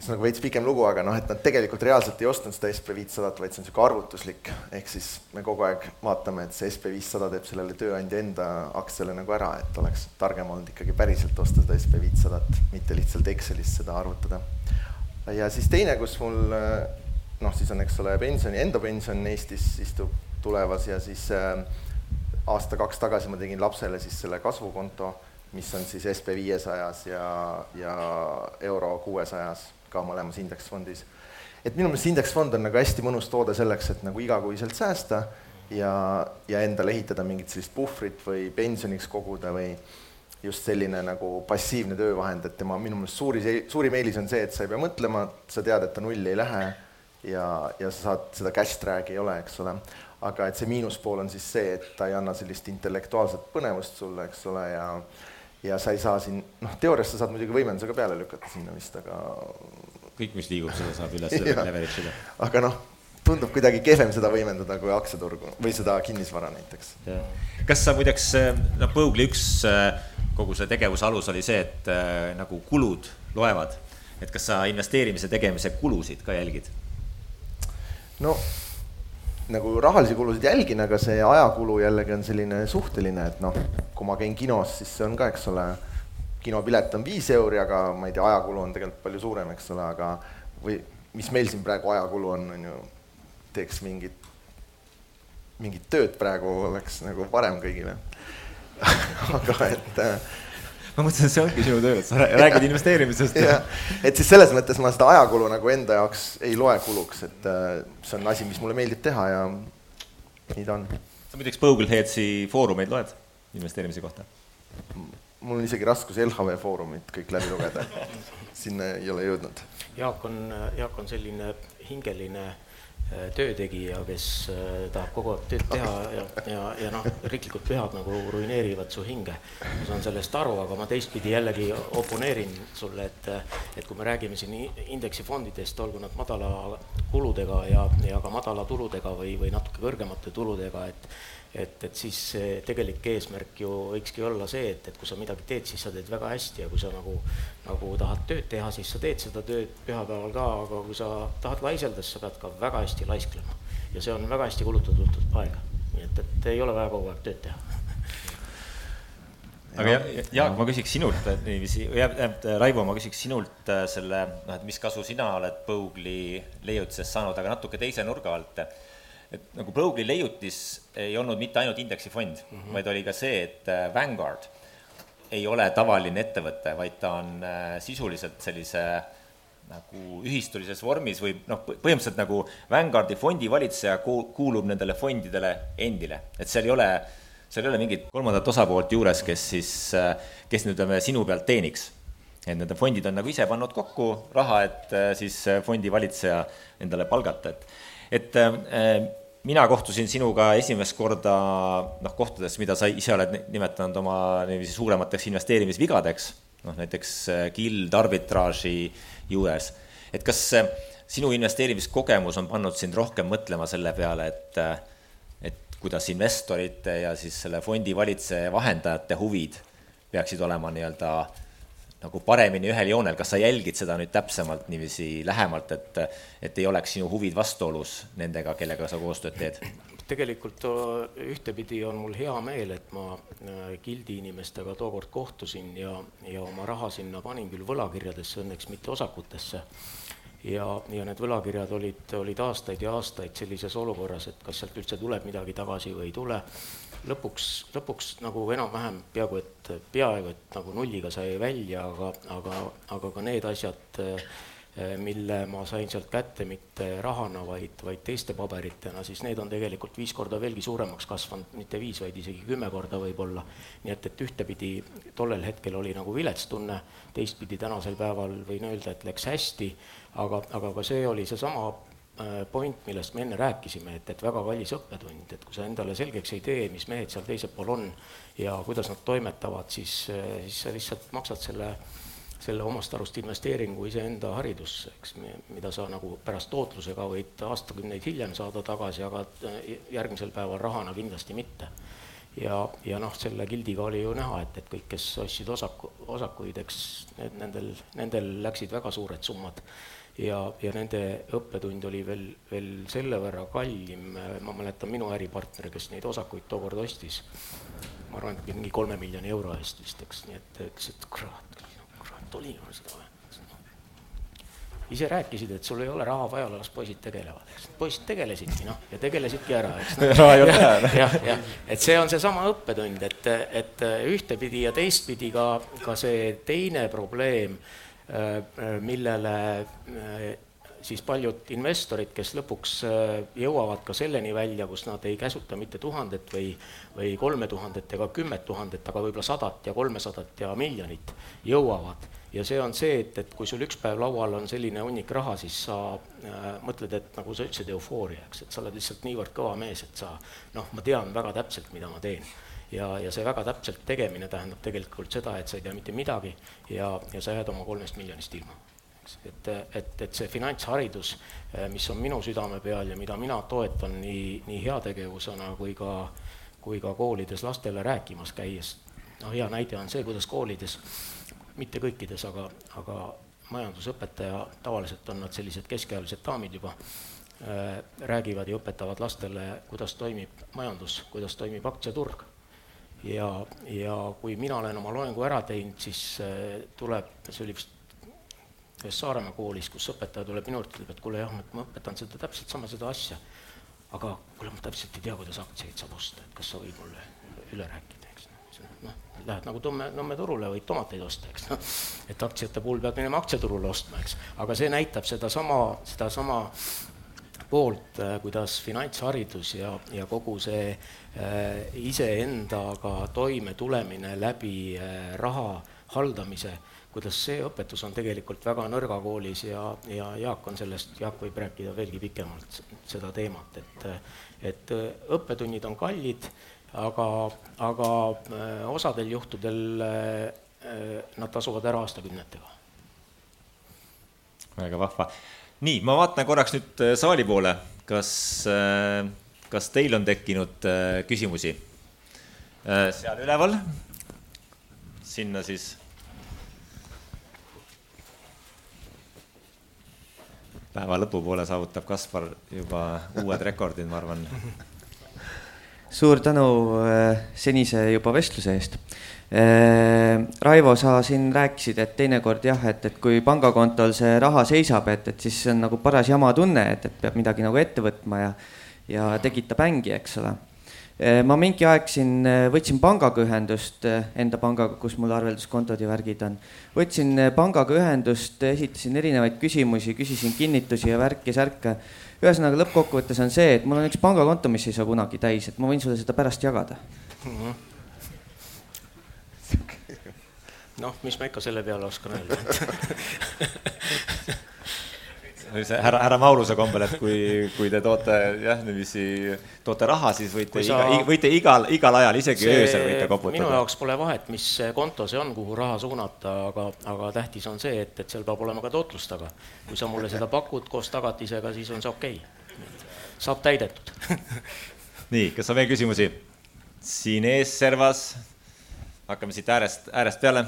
see on nagu veits pikem lugu, aga noh, et nad tegelikult reaalselt ei ostnud seda SB500-t, vaid see on niisugune arvutuslik, ehk siis me kogu aeg vaatame, et see SB500 teeb sellele tööandja enda aktsiale nagu ära, et oleks targem olnud ikkagi päriselt osta seda SB500-t, mitte lihtsalt Excelis seda arvutada. ja siis teine, kus mul noh, siis on, eks ole, pensioni, enda pension Eestis istub tulevas ja siis äh, aasta-kaks tagasi ma tegin lapsele siis selle kasvukonto, mis on siis SB viiesajas ja, ja euro kuuesajas ka mõlemas indeksfondis. et minu meelest indeksfond on nagu hästi mõnus toode selleks, et nagu igakuiselt säästa ja, ja endale ehitada mingit sellist puhvrit või pensioniks koguda või just selline nagu passiivne töövahend, et tema minu meelest suuri, suurim eelis on see, et sa ei pea mõtlema, sa tead, et ta nulli ei lähe ja, ja sa saad, seda cash drag'i ei ole, eks ole. aga et see miinuspool on siis see, et ta ei anna sellist intellektuaalset põnevust sulle, eks ole, ja ja sa ei saa siin, noh, teoorias sa saad muidugi võimendusega peale lükata sinna vist, aga kõik, mis liigub, seda saab üles [laughs] leverage ida. aga noh, tundub kuidagi kehvem seda võimendada kui aktsiaturgu või seda kinnisvara näiteks. kas sa muideks, noh, Põugli üks äh, kogu see tegevuse alus oli see, et äh, nagu kulud loevad, et kas sa investeerimise tegemise kulusid ka jälgid? no nagu rahalisi kulusid jälgin, aga see ajakulu jällegi on selline suhteline, et noh, kui ma käin kinos, siis see on ka, eks ole, kinopilet on viis euri, aga ma ei tea, ajakulu on tegelikult palju suurem, eks ole, aga või mis meil siin praegu ajakulu on, on ju, teeks mingit, mingit tööd praegu oleks nagu parem kõigile. [laughs] Aga et äh, ma mõtlesin, et see ongi sinu töö, et sa räägid investeerimisest. et siis selles mõttes ma seda ajakulu nagu enda jaoks ei loe kuluks, et äh, see on asi, mis mulle meeldib teha ja nii ta on. sa muideks Bogleheadsi foorumeid loed investeerimise kohta? mul on isegi raskus LHV Foorumit kõik läbi lugeda, [laughs] sinna ei ole jõudnud. Jaak on, Jaak on selline hingeline töötegija, kes tahab kogu aeg tööd teha ja, ja, ja noh, riiklikud pühad nagu ruineerivad su hinge. ma saan sellest aru, aga ma teistpidi jällegi oponeerin sulle, et, et kui me räägime siin indeksifondidest, olgu nad madala kuludega ja, ja ka madala tuludega või, või natuke kõrgemate tuludega, et et, et siis see tegelik eesmärk ju võikski olla see, et, et kui sa midagi teed, siis sa teed väga hästi ja kui sa nagu, nagu tahad tööd teha, siis sa teed seda tööd pühapäeval ka, aga kui sa tahad laiselda, siis sa pead ka väga hästi laisklema. ja see on väga hästi kulutatud aega, nii et, et ei ole vaja kogu aeg tööd teha. Aga Jaak, ma küsiks sinult niiviisi, Raivo, ma küsiks sinult äh, selle, noh, et mis kasu sina oled Põugli leiutisest saanud, aga natuke teise nurga alt et nagu Brogli leiutis ei olnud mitte ainult indeksifond mm, -hmm. vaid oli ka see, et äh, Vanguard ei ole tavaline ettevõte, vaid ta on äh, sisuliselt sellise nagu ühistulises vormis või noh, põhimõtteliselt nagu Vanguardi fondivalitseja kuulub nendele fondidele endile, et seal ei ole, seal ei ole mingit kolmandat osapoolt juures, kes siis, äh, kes nüüd ütleme, sinu pealt teeniks. et need fondid on nagu ise pannud kokku raha, et siis fondivalitseja endale palgata, et et mina kohtusin sinuga esimest korda noh, kohtades, mida sa ise oled nimetanud oma niiviisi suuremateks investeerimisvigadeks, noh näiteks äh, arbitraaži juures, et kas äh, sinu investeerimiskogemus on pannud sind rohkem mõtlema selle peale, et äh, et kuidas investorite ja siis selle fondi valitseja vahendajate huvid peaksid olema nii-öelda nagu paremini ühel joonel, kas sa jälgid seda nüüd täpsemalt niiviisi lähemalt, et, et ei oleks sinu huvid vastuolus nendega, kellega sa koostööd teed? tegelikult ühtepidi on mul hea meel, et ma gildi inimestega tookord kohtusin ja, ja oma raha sinna panin küll võlakirjadesse, õnneks mitte osakutesse. ja, ja need võlakirjad olid, olid aastaid ja aastaid sellises olukorras, et kas sealt üldse tuleb midagi tagasi või ei tule lõpuks, lõpuks nagu enam-vähem peaaegu et, peaaegu et nagu nulliga sai välja, aga, aga, aga ka need asjad, mille ma sain sealt kätte mitte rahana, vaid, vaid teiste paberitena, siis need on tegelikult viis korda veelgi suuremaks kasvanud, mitte viis, vaid isegi kümme korda võib-olla. nii et, et ühtepidi tollel hetkel oli nagu vilets tunne, teistpidi tänasel päeval võin öelda, et läks hästi, aga, aga ka see oli seesama point, millest me enne rääkisime, et, et väga kallis õppetund, et kui sa endale selgeks ei tee, mis mehed seal teisel pool on ja kuidas nad toimetavad, siis, äh, siis sa lihtsalt maksad selle, selle omast arust investeeringu iseenda haridusse, eks, mida sa nagu pärast tootlusega võid aastakümneid hiljem saada tagasi, aga äh, järgmisel päeval rahana kindlasti mitte. ja, ja noh, selle gildiga oli ju näha, et, et kõik, kes ostsid osaku, osakuid, eks need, nendel, nendel läksid väga suured summad ja, ja nende õppetund oli veel, veel selle võrra kallim, ma mäletan minu äripartner, kes neid osakuid tookord ostis, ma arvan, et mingi kolme miljoni euro eest vist, eks, nii et ütles, et kurat, kurat, oli mul seda vaja ise rääkisid, et sul ei ole raha vaja, las poisid tegelevad, eks. poisid tegelesidki, noh, ja tegelesidki ära, eks no.. [laughs] raha ei ole vaja. jah, jah, et see on seesama õppetund, et, et ühtepidi ja teistpidi ka, ka see teine probleem millele äh, siis paljud investorid, kes lõpuks äh, jõuavad ka selleni välja, kus nad ei käsuta mitte tuhandet või, või kolme tuhandet ega kümmet tuhandet, aga võib-olla sadat ja kolmesadat ja miljonit jõuavad. ja see on see, et, et kui sul üks päev laual on selline hunnik raha, siis sa äh, mõtled, et nagu sa ütlesid, eufooria, eks, et sa oled lihtsalt niivõrd kõva mees, et sa noh, ma tean väga täpselt, mida ma teen ja, ja see väga täpselt tegemine tähendab tegelikult seda, et sa ei tea mitte midagi ja, ja sa jääd oma kolmest miljonist ilma. et, et, et see finantsharidus, mis on minu südame peal ja mida mina toetan nii, nii heategevusena kui ka, kui ka koolides lastele rääkimas käies, noh, hea näide on see, kuidas koolides, mitte kõikides, aga, aga majandusõpetaja, tavaliselt on nad sellised keskealised daamid juba, räägivad ja õpetavad lastele, kuidas toimib majandus, kuidas toimib aktsiaturg ja, ja kui mina olen oma loengu ära teinud, siis äh, tuleb, see oli vist ühes Saaremaa koolis, kus õpetaja tuleb minu juurde, ütleb, et kuule jah, ma õpetan seda täpselt sama seda asja, aga kuule, ma täpselt ei tea, kuidas aktsiaid saab osta, et kas sa võid mulle üle rääkida, eks. Noh, lähed nagu Tõmme, Nõmme turule, võid tomateid osta, eks noh, et aktsiate puhul pead minema aktsiaturule ostma, eks, aga see näitab sedasama, sedasama poolt, äh, kuidas finantsharidus ja, ja kogu see äh, iseendaga toimetulemine läbi äh, raha haldamise kuidas see õpetus on tegelikult väga nõrgakoolis ja, ja Jaak on sellest, Jaak võib rääkida veelgi pikemalt seda teemat, et et õppetunnid on kallid, aga, aga osadel juhtudel nad tasuvad ära aastakümnetega. väga vahva. Nii, ma vaatan korraks nüüd saali poole, kas, kas teil on tekkinud küsimusi? seal üleval, sinna siis päeva lõpupoole saavutab Kaspar juba uued rekordid, ma arvan. suur tänu äh, senise juba vestluse eest. Raivo, sa siin rääkisid, et teinekord jah, et, et kui pangakontol see raha seisab, et, et siis see on nagu paras jama tunne, et, et peab midagi nagu ette võtma ja, ja tekitab ängi, eks ole Eh, ma mingi aeg siin eh, võtsin pangaga ühendust, eh, enda pangaga, kus mul arvelduskontod ja värgid on. võtsin pangaga ühendust, esitasin erinevaid küsimusi, küsisin kinnitusi ja värki-särke. ühesõnaga lõppkokkuvõttes on see, et mul on üks pangakonto, mis ei saa kunagi täis, et ma võin sulle seda pärast jagada mm. -hmm noh, mis ma ikka selle peale oskan öelda [laughs] härra, härra Mauluse kombel, et kui, kui te toote jah, niiviisi, toote raha, siis võite sa... iga, võite igal, igal ajal, isegi see, öösel võite koputada. minu jaoks pole vahet, mis konto see on, kuhu raha suunata, aga, aga tähtis on see, et, et seal peab olema ka tootlust taga. kui sa mulle seda pakud koos tagatisega, siis on see okei okay.. saab täidetud [laughs] nii, kas on veel küsimusi? siin ees servas, hakkame siit äärest, äärest peale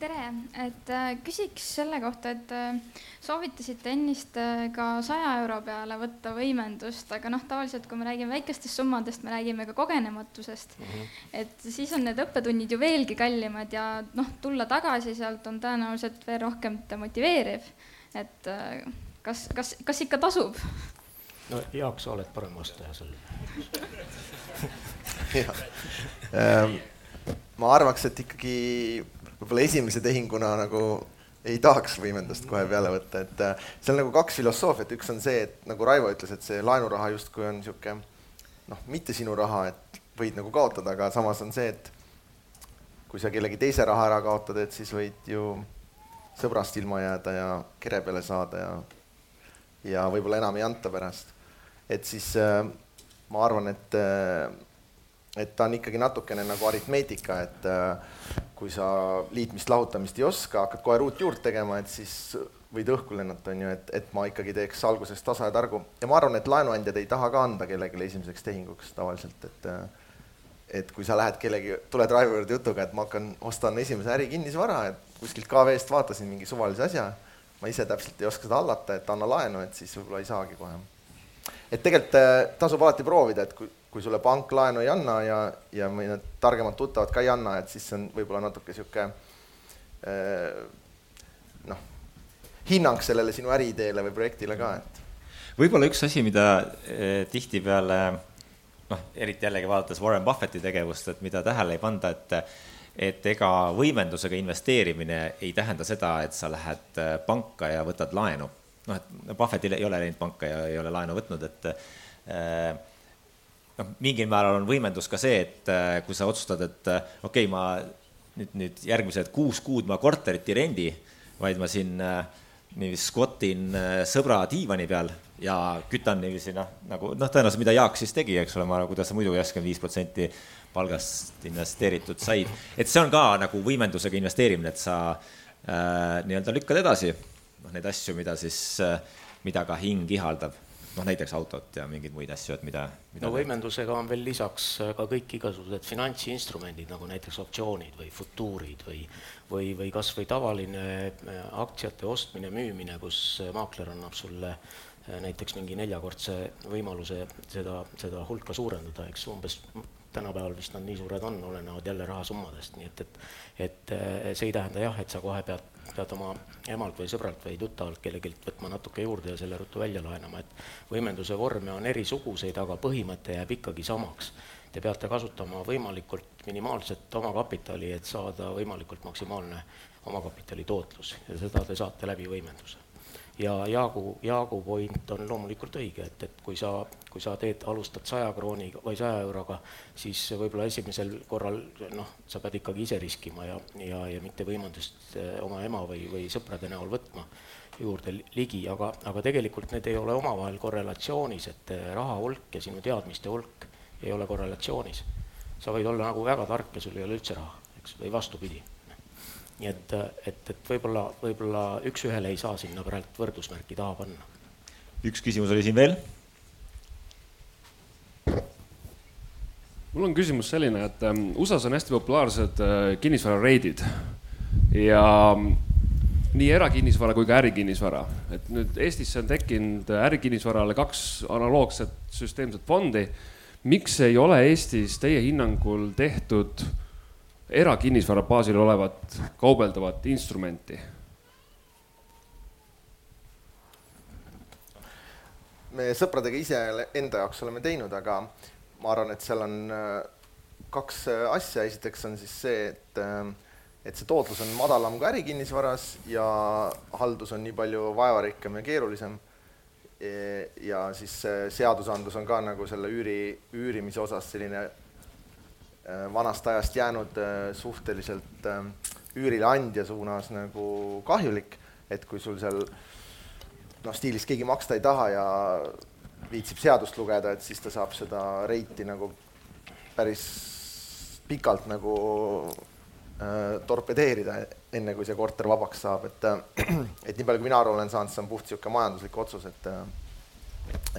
tere, et äh, küsiks selle kohta, et äh, soovitasite ennist äh, ka saja euro peale võtta võimendust, aga noh, tavaliselt kui me räägime väikestest summadest, me räägime ka kogenematusest mm. -hmm. et siis on need õppetunnid ju veelgi kallimad ja noh, tulla tagasi sealt on tõenäoliselt veel rohkem demotiveeriv. et kas, kas, kas ikka tasub? no Jaak, sa oled parem vastaja sellele [laughs] jah ähm,, ma arvaks, et ikkagi võib-olla esimese tehinguna nagu ei tahaks võimendust kohe peale võtta, et äh, seal nagu kaks filosoofiat, üks on see, et nagu Raivo ütles, et see laenuraha justkui on niisugune noh, mitte sinu raha, et võid nagu kaotada, aga samas on see, et kui sa kellegi teise raha ära kaotad, et siis võid ju sõbrast ilma jääda ja kere peale saada ja ja võib-olla enam ei anta pärast. et siis äh, ma arvan, et äh, et ta on ikkagi natukene nagu aritmeetika, et äh, kui sa liitmist-lahutamist ei oska, hakkad kohe ruutjuurt tegema, et siis võid õhku lennata, on ju, et, et ma ikkagi teeks alguses tasa ja targu ja ma arvan, et laenuandjad ei taha ka anda kellelegi esimeseks tehinguks tavaliselt, et et kui sa lähed kellegi, tuled Raivo juurde jutuga, et ma hakkan, ostan esimese äri kinnisvara, et kuskilt KV-st vaatasin mingi suvalise asja, ma ise täpselt ei oska seda hallata, et anna laenu, et siis võib-olla ei saagi kohe. et tegelikult äh, tasub alati proovida, et kui kui sulle pank laenu ei anna ja, ja mõned targemad tuttavad ka ei anna, et siis on võib-olla natuke niisugune eh, noh, hinnang sellele sinu äriideele või projektile ka, et. võib-olla üks asi, mida eh, tihtipeale noh, eriti jällegi vaadates Warren Buffetti tegevust, et mida tähele ei panda, et et ega võimendusega investeerimine ei tähenda seda, et sa lähed eh, panka ja võtad laenu. noh, et Buffettil ei ole läinud panka ja ei ole laenu võtnud, et äh, noh, mingil määral on võimendus ka see, et äh, kui sa otsustad, et äh, okei okay,, ma nüüd, nüüd järgmised kuus kuud ma korterit ei rendi, vaid ma siin äh, niiviisi skvotin sõbra diivani peal ja kütan niiviisi noh, nagu noh, tõenäoliselt mida Jaak siis tegi, eks ole, ma, kuidas sa muidu üheksakümmend viis protsenti palgast investeeritud said. et see on ka nagu võimendusega investeerimine, et sa äh, nii-öelda lükkad edasi noh, neid asju, mida siis äh,, mida ka hing ihaldab noh, näiteks autot ja mingeid muid asju, et mida, mida no võimendusega on veel lisaks äh, ka kõik igasugused finantsinstrumendid, nagu näiteks optsioonid või futuurid või või, või kas või tavaline äh, aktsiate ostmine-müümine, kus äh, maakler annab sulle näiteks mingi neljakordse võimaluse seda, seda hulka suurendada, eks umbes tänapäeval vist nad nii suured on, olenevad jälle rahasummadest, nii et, et et see ei tähenda jah, et sa kohe pead pead oma emalt või sõbralt või tuttavalt kellelgi võtma natuke juurde ja selle ruttu välja laenama, et võimenduse vorme on erisuguseid, aga põhimõte jääb ikkagi samaks. Te peate kasutama võimalikult minimaalset omakapitali, et saada võimalikult maksimaalne omakapitali tootlus ja seda te saate läbi võimenduse. ja Jaagu, Jaagu point on loomulikult õige, et, et kui sa, kui sa teed, alustad saja krooniga või saja euroga, siis võib-olla esimesel korral noh, sa pead ikkagi ise riskima ja, ja, ja mitte võimendust eh, oma ema või, või sõprade näol võtma juurde ligi, aga, aga tegelikult need ei ole omavahel korrelatsioonis, et eh, raha hulk ja sinu teadmiste hulk ei ole korrelatsioonis. sa võid olla nagu väga tark ja sul ei ole üldse raha, eks, või vastupidi nii et, et, et võib-olla, võib-olla üks-ühele ei saa sinna praegu võrdusmärki taha panna. üks küsimus oli siin veel. Mul on küsimus selline, et ähm, USA-s on hästi populaarsed äh, kinnisvarareidid ja ähm, nii erakinnisvara kui ka ärikinnisvara, et nüüd Eestisse on tekkinud ärikinnisvarale kaks analoogset süsteemset fondi. miks ei ole Eestis teie hinnangul tehtud erakinnisvara baasil olevat kaubeldavat instrumenti? Me sõpradega ise enda jaoks oleme teinud, aga ma arvan, et seal on äh, kaks äh, asja, esiteks on siis see, et äh, et see tootlus on madalam kui ärikinnisvaras ja haldus on nii palju vaevarikkam ja keerulisem. E, ja siis seadusandlus on ka nagu selle üüri, üürimise osas selline Äh, vanast ajast jäänud äh, suhteliselt äh, üürileandja suunas nagu kahjulik, et kui sul seal noh, stiilis keegi maksta ei taha ja viitsib seadust lugeda, et siis ta saab seda reiti nagu päris pikalt nagu äh, torpedeerida, enne kui see korter vabaks saab, et et nii palju, kui mina aru olen saanud, see on puht niisugune majanduslik otsus, et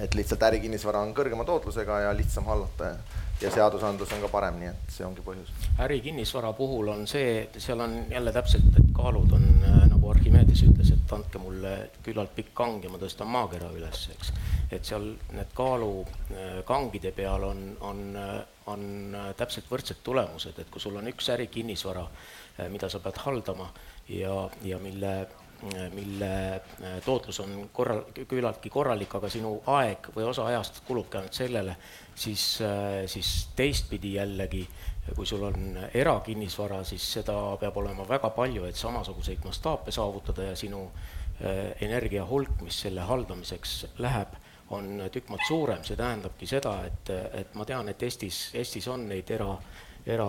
et lihtsalt ärikinnisvara on kõrgema tootlusega ja lihtsam hallata ja ja seadusandlus on ka parem, nii et see ongi põhjus. ärikinnisvara puhul on see, seal on jälle täpselt, et kaalud on äh, Archimedes ütles, et andke mulle küllalt pikk kang ja ma tõstan maakera üles, eks. et seal need kaalukangide äh, peal on, on, äh, on täpselt võrdsed tulemused, et kui sul on üks ärikinnisvara, mida sa pead haldama ja, ja mille mille äh, tootlus on korral, küllaltki korralik, aga sinu aeg või osa ajast kulubki ainult sellele, siis, äh, siis teistpidi jällegi, kui sul on erakinnisvara, siis seda peab olema väga palju, et samasuguseid mastaape saavutada ja sinu äh, energia hulk, mis selle haldamiseks läheb, on tükk maad suurem, see tähendabki seda, et, et ma tean, et Eestis, Eestis on neid era, era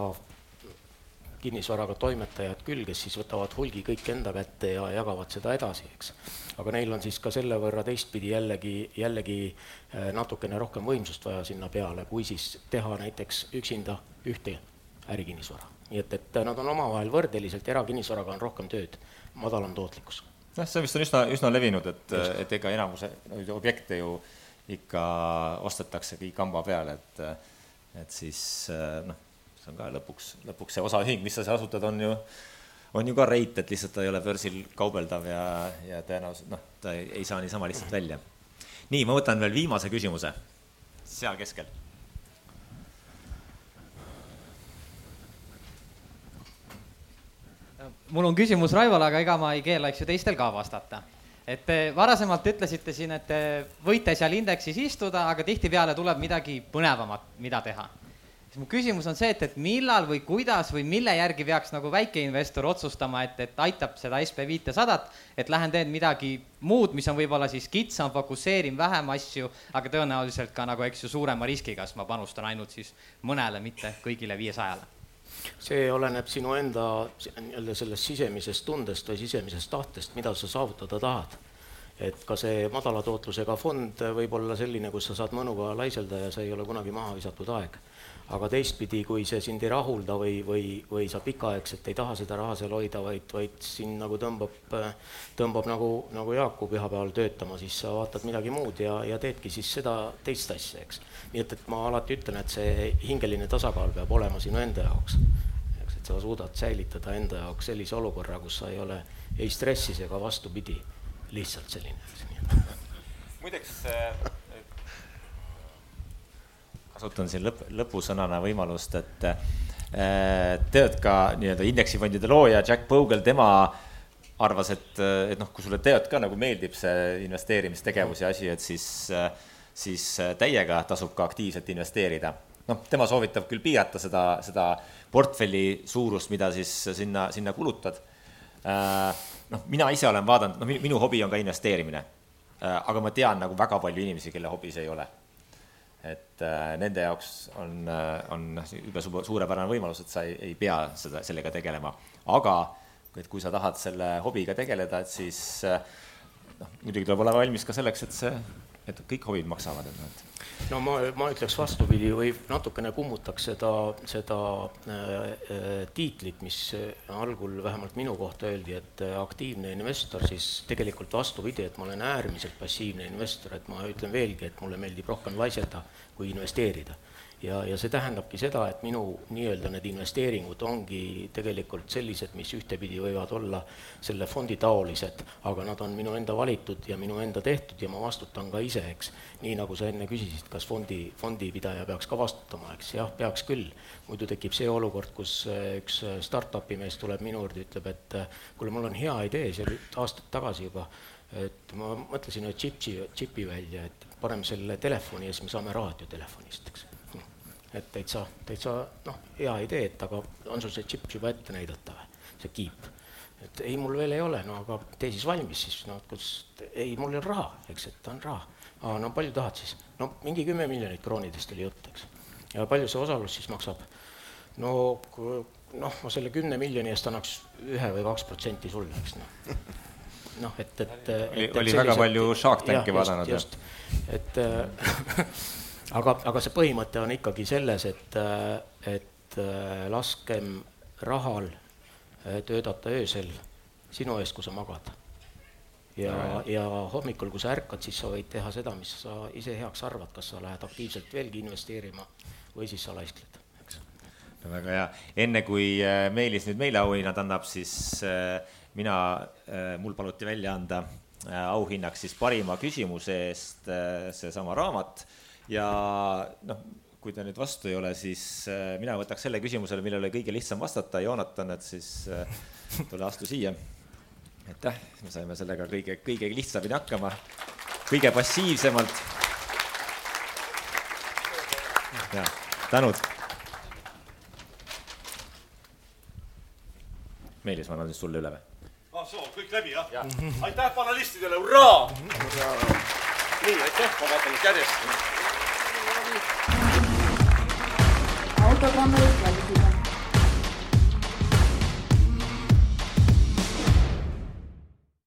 kinnisvaraga toimetajad küll, kes siis võtavad hulgi kõik enda kätte ja jagavad seda edasi, eks. aga neil on siis ka selle võrra teistpidi jällegi, jällegi äh, natukene rohkem võimsust vaja sinna peale, kui siis teha näiteks üksinda ühte ärikinnisvara. nii et, et nad on omavahel võrdeliselt, erakinnisvaraga on rohkem tööd, madalam tootlikkus. noh, see vist on üsna, üsna levinud, et, et ega enamuse objekte ju ikka ostetaksegi kamba peale, et et siis noh see on ka lõpuks, lõpuks see osaühing, mis sa seal asutad, on ju, on ju ka reit, et lihtsalt ta ei ole börsil kaubeldav ja, ja tõenäoliselt noh, ta ei, ei saa niisama lihtsalt välja. nii, ma võtan veel viimase küsimuse seal keskel. mul on küsimus Raivole, aga ega ma ei keelaks ju teistel ka vastata et te varasemalt ütlesite siin, et te võite seal indeksis istuda, aga tihtipeale tuleb midagi põnevamat, mida teha siis mu küsimus on see, et, et millal või kuidas või mille järgi peaks nagu väikeinvestor otsustama, et, et aitab seda SB viitesadat, et lähen teen midagi muud, mis on võib-olla siis kitsam, fokusseerin vähem asju, aga tõenäoliselt ka nagu, eks ju, suurema riskiga, sest ma panustan ainult siis mõnele, mitte kõigile viiesajale see oleneb sinu enda nii-öelda sellest sisemisest tundest või sisemisest tahtest, mida sa saavutada tahad. et ka see madala tootlusega fond võib olla selline, kus sa saad mõnuga laiselda ja see ei ole kunagi maha visatud aeg aga teistpidi, kui see sind ei rahulda või, või, või sa pikaaegselt ei taha seda raha seal hoida, vaid, vaid sind nagu tõmbab, tõmbab nagu, nagu Jaaku pühapäeval töötama, siis sa vaatad midagi muud ja, ja teedki siis seda teist asja, eks. nii et, et ma alati ütlen, et see hingeline tasakaal peab olema sinu enda jaoks. eks, et sa suudad säilitada enda jaoks sellise olukorra, kus sa ei ole ei stressis ega vastupidi, lihtsalt selline. muideks kasutan siin lõpp, lõpusõnana võimalust, et äh, tead ka nii-öelda indeksifondide looja Jack Bogle, tema arvas, et, et noh, kui sulle tead ka nagu meeldib see investeerimistegevus ja asi, et siis, siis täiega tasub ka aktiivselt investeerida. noh, tema soovitab küll piirata seda, seda portfelli suurust, mida siis sinna, sinna kulutad. noh, mina ise olen vaadanud, noh, minu hobi on ka investeerimine. aga ma tean nagu väga palju inimesi, kelle hobi see ei ole. Et nende jaoks on, on jube suurepärane võimalus, et sa ei, ei pea seda, sellega tegelema, aga et kui sa tahad selle hobiga tegeleda, et siis noh, muidugi tuleb olla valmis ka selleks, et see, et kõik hobid maksavad, et noh, et no ma, ma ütleks vastupidi või natukene kummutaks seda, seda äh, äh, tiitlit, mis algul vähemalt minu kohta öeldi, et äh, aktiivne investor, siis tegelikult vastupidi, et ma olen äärmiselt passiivne investor, et ma ütlen veelgi, et mulle meeldib rohkem laiseda kui investeerida ja, ja see tähendabki seda, et minu nii-öelda need investeeringud ongi tegelikult sellised, mis ühtepidi võivad olla selle fondi taolised, aga nad on minu enda valitud ja minu enda tehtud ja ma vastutan ka ise, eks. nii nagu sa enne küsisid, kas fondi, fondipidaja peaks ka vastutama, eks, jah, peaks küll. muidu tekib see olukord, kus äh, üks äh, startup'i mees tuleb minu juurde, ütleb, et äh, kuule, mul on hea idee, see oli aastaid tagasi juba, et ma mõtlesin ühe džipi, džipi välja, et paneme selle telefoni ja siis me saame raadiotelefonist, eks et täitsa, täitsa noh, hea idee, et aga on sul see džipp juba ette näidata või, see kiip? et ei, mul veel ei ole, no aga tee siis valmis siis, no kus, ei, mul ei ole raha, eks, et on raha. aa, no palju tahad siis? no mingi kümme miljonit kroonidest oli jutt, eks. ja palju see osalus siis maksab? no noh, ma selle kümne miljoni eest annaks ühe või kaks protsenti sulle, eks noh. noh, et, et, et. oli, oli väga palju Shark Tanki vaadanud. just, et [laughs] aga, aga see põhimõte on ikkagi selles, et, et äh, laskem rahal äh, töötada öösel sinu eest, kui sa magad. ja, ja hommikul, kui sa ärkad, siis sa võid teha seda, mis sa ise heaks arvad, kas sa lähed aktiivselt veelgi investeerima või siis sa laiskled, eks. no väga hea, enne kui äh, Meelis nüüd meile auhinnad annab, siis mina, mul paluti välja anda auhinnaks siis parima küsimuse eest seesama raamat ja noh, kui te nüüd vastu ei ole, siis äh, mina võtaks selle küsimusele, millele kõige lihtsam vastata, Joonatan, et siis äh, tule astu siia. aitäh, me saime sellega kõige, kõige lihtsamini hakkama, kõige passiivsemalt. ja, tänud. Meelis, ma annan siis sulle üle või? ah soo, kõik läbi jah ja.? aitäh panelistidele, hurraa! nii, aitäh, ma vaatan nüüd järjest. programları izleyin.